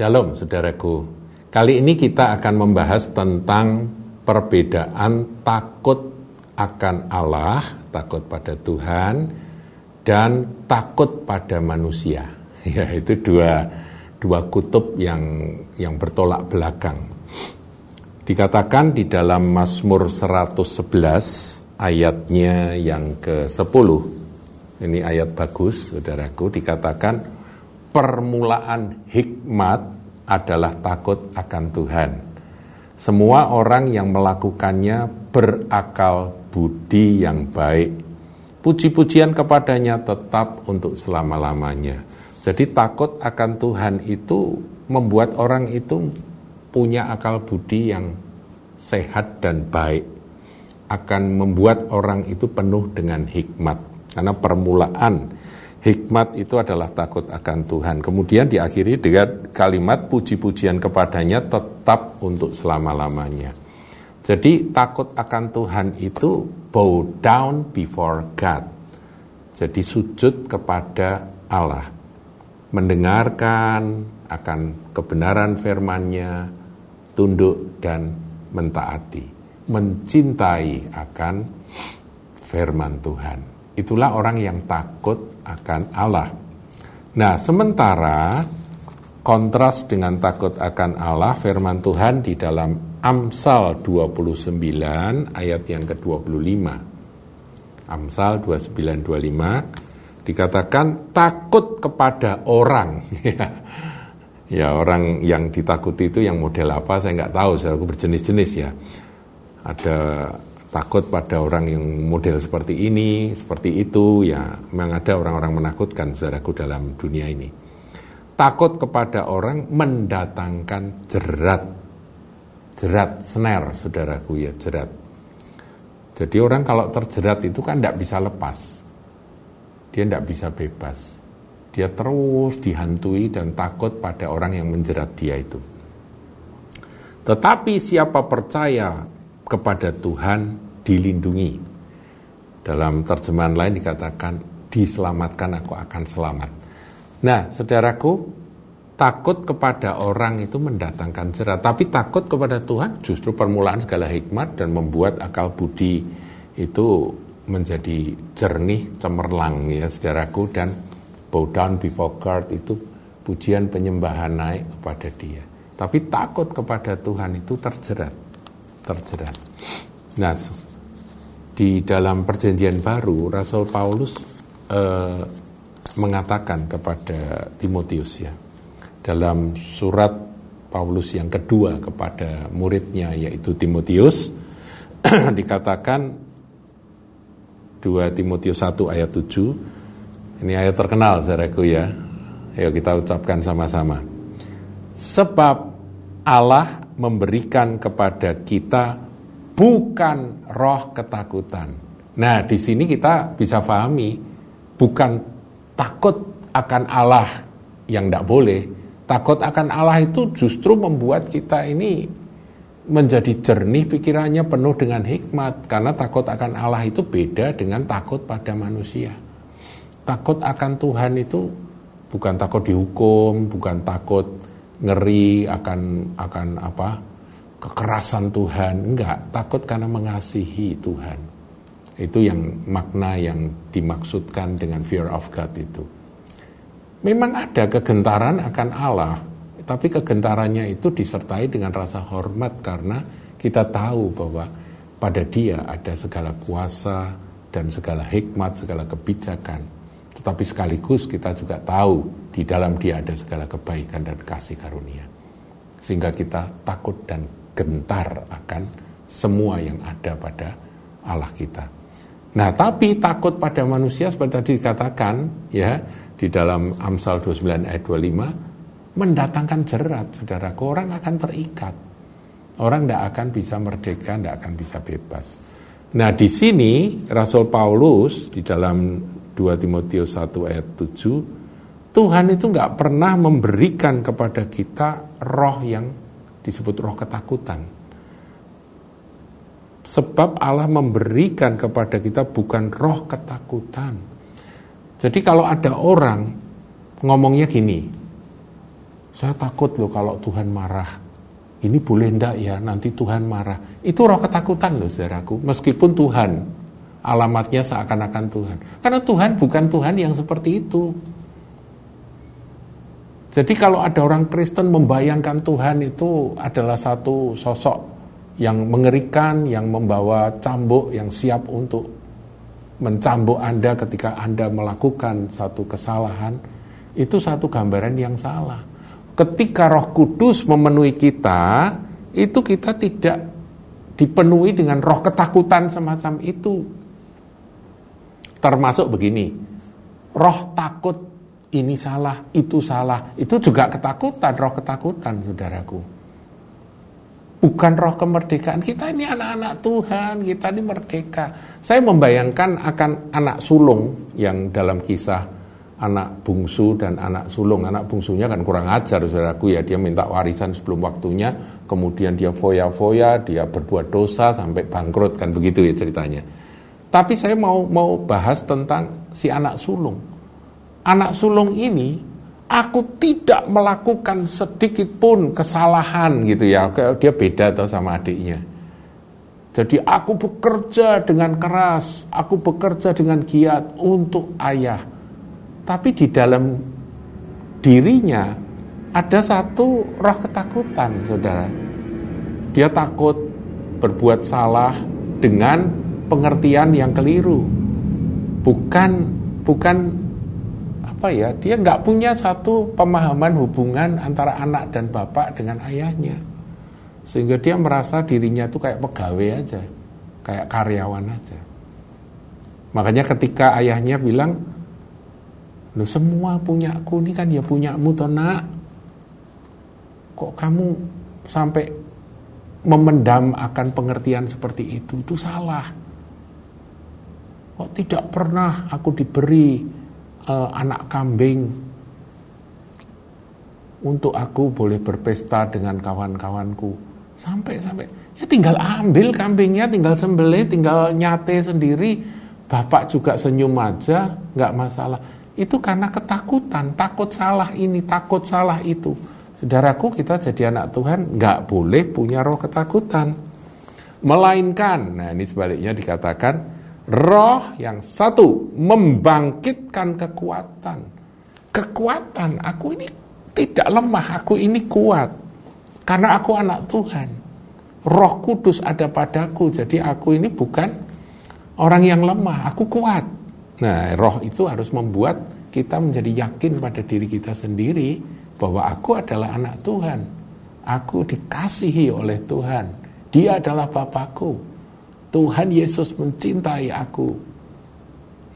Shalom saudaraku. Kali ini kita akan membahas tentang perbedaan takut akan Allah, takut pada Tuhan, dan takut pada manusia. Ya, itu dua dua kutub yang yang bertolak belakang. Dikatakan di dalam Mazmur 111 ayatnya yang ke-10. Ini ayat bagus, Saudaraku, dikatakan permulaan hikmat adalah takut akan Tuhan. Semua orang yang melakukannya berakal budi yang baik. Puji-pujian kepadanya tetap untuk selama-lamanya. Jadi takut akan Tuhan itu membuat orang itu punya akal budi yang sehat dan baik. Akan membuat orang itu penuh dengan hikmat. Karena permulaan Hikmat itu adalah takut akan Tuhan. Kemudian diakhiri dengan kalimat puji-pujian kepadanya tetap untuk selama-lamanya. Jadi takut akan Tuhan itu bow down before God. Jadi sujud kepada Allah. Mendengarkan akan kebenaran firman-Nya, tunduk dan mentaati. Mencintai akan firman Tuhan. Itulah orang yang takut akan Allah. Nah, sementara kontras dengan takut akan Allah, firman Tuhan di dalam Amsal 29 ayat yang ke-25. Amsal 2925 dikatakan takut kepada orang. ya orang yang ditakuti itu yang model apa saya nggak tahu, saya berjenis-jenis ya. Ada takut pada orang yang model seperti ini, seperti itu, ya memang ada orang-orang menakutkan saudaraku dalam dunia ini. Takut kepada orang mendatangkan jerat, jerat, snare, saudaraku ya, jerat. Jadi orang kalau terjerat itu kan tidak bisa lepas, dia tidak bisa bebas. Dia terus dihantui dan takut pada orang yang menjerat dia itu. Tetapi siapa percaya kepada Tuhan dilindungi. Dalam terjemahan lain dikatakan diselamatkan aku akan selamat. Nah, saudaraku, takut kepada orang itu mendatangkan jerat, tapi takut kepada Tuhan justru permulaan segala hikmat dan membuat akal budi itu menjadi jernih, cemerlang ya saudaraku dan bow down before God itu pujian penyembahan naik kepada dia. Tapi takut kepada Tuhan itu terjerat terjerat. Nah, di dalam perjanjian baru Rasul Paulus eh, mengatakan kepada Timotius ya dalam surat Paulus yang kedua kepada muridnya yaitu Timotius dikatakan 2 Timotius 1 ayat 7 ini ayat terkenal saudaraku ya. Ayo kita ucapkan sama-sama. Sebab Allah memberikan kepada kita bukan roh ketakutan. Nah, di sini kita bisa pahami bukan takut akan Allah yang tidak boleh. Takut akan Allah itu justru membuat kita ini menjadi jernih pikirannya penuh dengan hikmat karena takut akan Allah itu beda dengan takut pada manusia. Takut akan Tuhan itu bukan takut dihukum, bukan takut ngeri akan akan apa kekerasan Tuhan. Enggak takut karena mengasihi Tuhan. Itu yang makna yang dimaksudkan dengan fear of God itu. Memang ada kegentaran akan Allah tapi kegentarannya itu disertai dengan rasa hormat karena kita tahu bahwa pada dia ada segala kuasa dan segala hikmat segala kebijakan tetapi sekaligus kita juga tahu di dalam dia ada segala kebaikan dan kasih karunia. Sehingga kita takut dan gentar akan semua yang ada pada Allah kita. Nah, tapi takut pada manusia seperti tadi dikatakan ya di dalam Amsal 29 ayat 25 mendatangkan jerat, saudara. Orang akan terikat. Orang tidak akan bisa merdeka, tidak akan bisa bebas. Nah, di sini Rasul Paulus di dalam 2 Timotius 1 ayat 7, Tuhan itu nggak pernah memberikan kepada kita roh yang disebut roh ketakutan. Sebab Allah memberikan kepada kita bukan roh ketakutan. Jadi kalau ada orang ngomongnya gini, Saya takut loh kalau Tuhan marah. Ini boleh ndak ya nanti Tuhan marah. Itu roh ketakutan loh saudaraku. Meskipun Tuhan alamatnya seakan-akan Tuhan. Karena Tuhan bukan Tuhan yang seperti itu. Jadi kalau ada orang Kristen membayangkan Tuhan itu adalah satu sosok yang mengerikan, yang membawa cambuk, yang siap untuk mencambuk Anda ketika Anda melakukan satu kesalahan, itu satu gambaran yang salah. Ketika Roh Kudus memenuhi kita, itu kita tidak dipenuhi dengan roh ketakutan semacam itu. Termasuk begini, roh takut ini salah, itu salah. Itu juga ketakutan, roh ketakutan, saudaraku. Bukan roh kemerdekaan. Kita ini anak-anak Tuhan, kita ini merdeka. Saya membayangkan akan anak sulung yang dalam kisah anak bungsu dan anak sulung. Anak bungsunya kan kurang ajar, saudaraku ya. Dia minta warisan sebelum waktunya, kemudian dia foya-foya, dia berbuat dosa sampai bangkrut, kan begitu ya ceritanya. Tapi saya mau mau bahas tentang si anak sulung. Anak sulung ini aku tidak melakukan sedikit pun kesalahan gitu ya. Dia beda atau sama adiknya. Jadi aku bekerja dengan keras aku bekerja dengan giat untuk ayah. Tapi di dalam dirinya ada satu roh ketakutan saudara. Dia takut berbuat salah dengan pengertian yang keliru. Bukan bukan apa ya dia nggak punya satu pemahaman hubungan antara anak dan bapak dengan ayahnya. Sehingga dia merasa dirinya itu kayak pegawai aja kayak karyawan aja. Makanya ketika ayahnya bilang lo semua punya aku ini kan ya punyamu toh nak. Kok kamu sampai memendam akan pengertian seperti itu? Itu salah kok tidak pernah aku diberi uh, anak kambing? Untuk aku boleh berpesta dengan kawan-kawanku. Sampai sampai ya tinggal ambil kambingnya tinggal sembelih tinggal nyate sendiri. Bapak juga senyum aja nggak masalah. Itu karena ketakutan takut salah ini takut salah itu. Saudaraku kita jadi anak Tuhan nggak boleh punya roh ketakutan. Melainkan nah ini sebaliknya dikatakan Roh yang satu membangkitkan kekuatan. Kekuatan aku ini tidak lemah, aku ini kuat. Karena aku anak Tuhan. Roh Kudus ada padaku, jadi aku ini bukan orang yang lemah, aku kuat. Nah, roh itu harus membuat kita menjadi yakin pada diri kita sendiri bahwa aku adalah anak Tuhan. Aku dikasihi oleh Tuhan. Dia adalah Bapakku. Tuhan Yesus mencintai aku.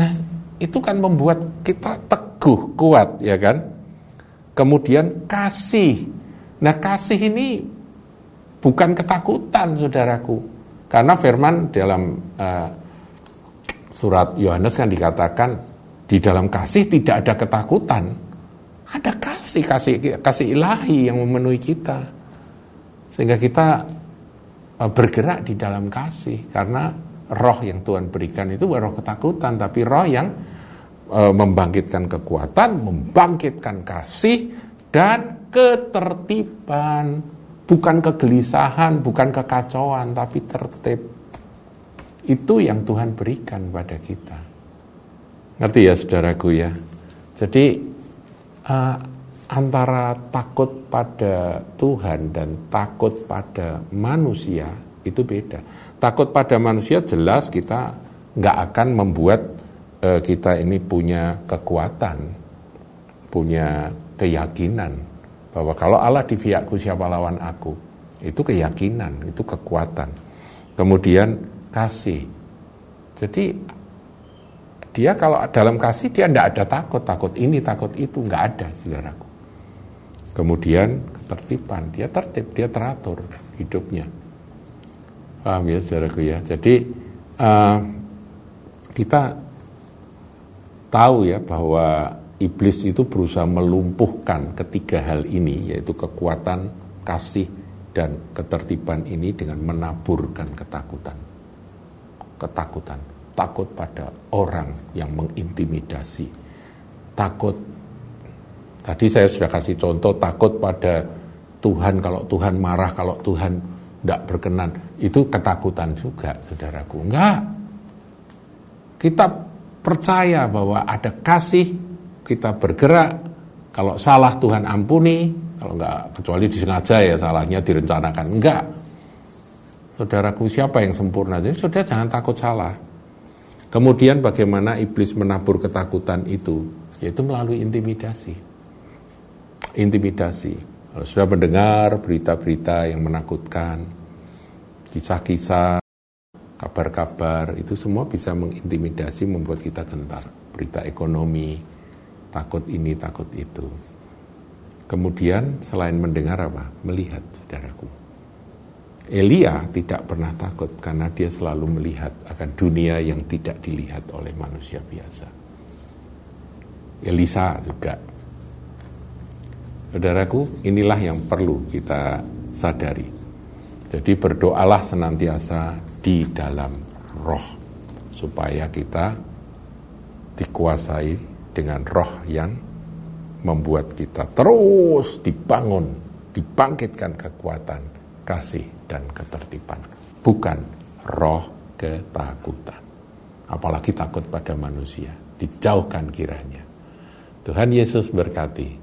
Nah, itu kan membuat kita teguh, kuat, ya kan? Kemudian kasih. Nah, kasih ini bukan ketakutan, saudaraku. Karena firman dalam uh, surat Yohanes kan dikatakan di dalam kasih tidak ada ketakutan. Ada kasih, kasih kasih ilahi yang memenuhi kita. Sehingga kita bergerak di dalam kasih karena roh yang Tuhan berikan itu bukan roh ketakutan tapi roh yang e, membangkitkan kekuatan, membangkitkan kasih dan ketertiban, bukan kegelisahan, bukan kekacauan tapi tertib. Itu yang Tuhan berikan pada kita. Ngerti ya saudaraku ya. Jadi uh, antara takut pada Tuhan dan takut pada manusia itu beda. Takut pada manusia jelas kita nggak akan membuat uh, kita ini punya kekuatan, punya keyakinan bahwa kalau Allah di pihakku siapa lawan aku. Itu keyakinan, itu kekuatan. Kemudian kasih. Jadi dia kalau dalam kasih dia tidak ada takut, takut ini, takut itu, nggak ada, saudaraku. Kemudian ketertiban, dia tertib, dia teratur hidupnya. Paham ya saudaraku ya. Jadi uh, kita tahu ya bahwa iblis itu berusaha melumpuhkan ketiga hal ini yaitu kekuatan, kasih dan ketertiban ini dengan menaburkan ketakutan. Ketakutan, takut pada orang yang mengintimidasi. Takut Tadi saya sudah kasih contoh takut pada Tuhan kalau Tuhan marah, kalau Tuhan tidak berkenan. Itu ketakutan juga, saudaraku. Enggak. Kita percaya bahwa ada kasih, kita bergerak. Kalau salah Tuhan ampuni, kalau enggak kecuali disengaja ya salahnya direncanakan. Enggak. Saudaraku siapa yang sempurna? Jadi saudara jangan takut salah. Kemudian bagaimana iblis menabur ketakutan itu? Yaitu melalui intimidasi. Intimidasi. Kalau sudah mendengar berita-berita yang menakutkan, kisah-kisah, kabar-kabar, itu semua bisa mengintimidasi, membuat kita gentar. Berita ekonomi, takut ini, takut itu. Kemudian selain mendengar apa? Melihat, saudaraku Elia tidak pernah takut karena dia selalu melihat akan dunia yang tidak dilihat oleh manusia biasa. Elisa juga. Saudaraku, inilah yang perlu kita sadari. Jadi berdoalah senantiasa di dalam roh supaya kita dikuasai dengan roh yang membuat kita terus dibangun, dibangkitkan kekuatan kasih dan ketertiban, bukan roh ketakutan. Apalagi takut pada manusia, dijauhkan kiranya. Tuhan Yesus berkati.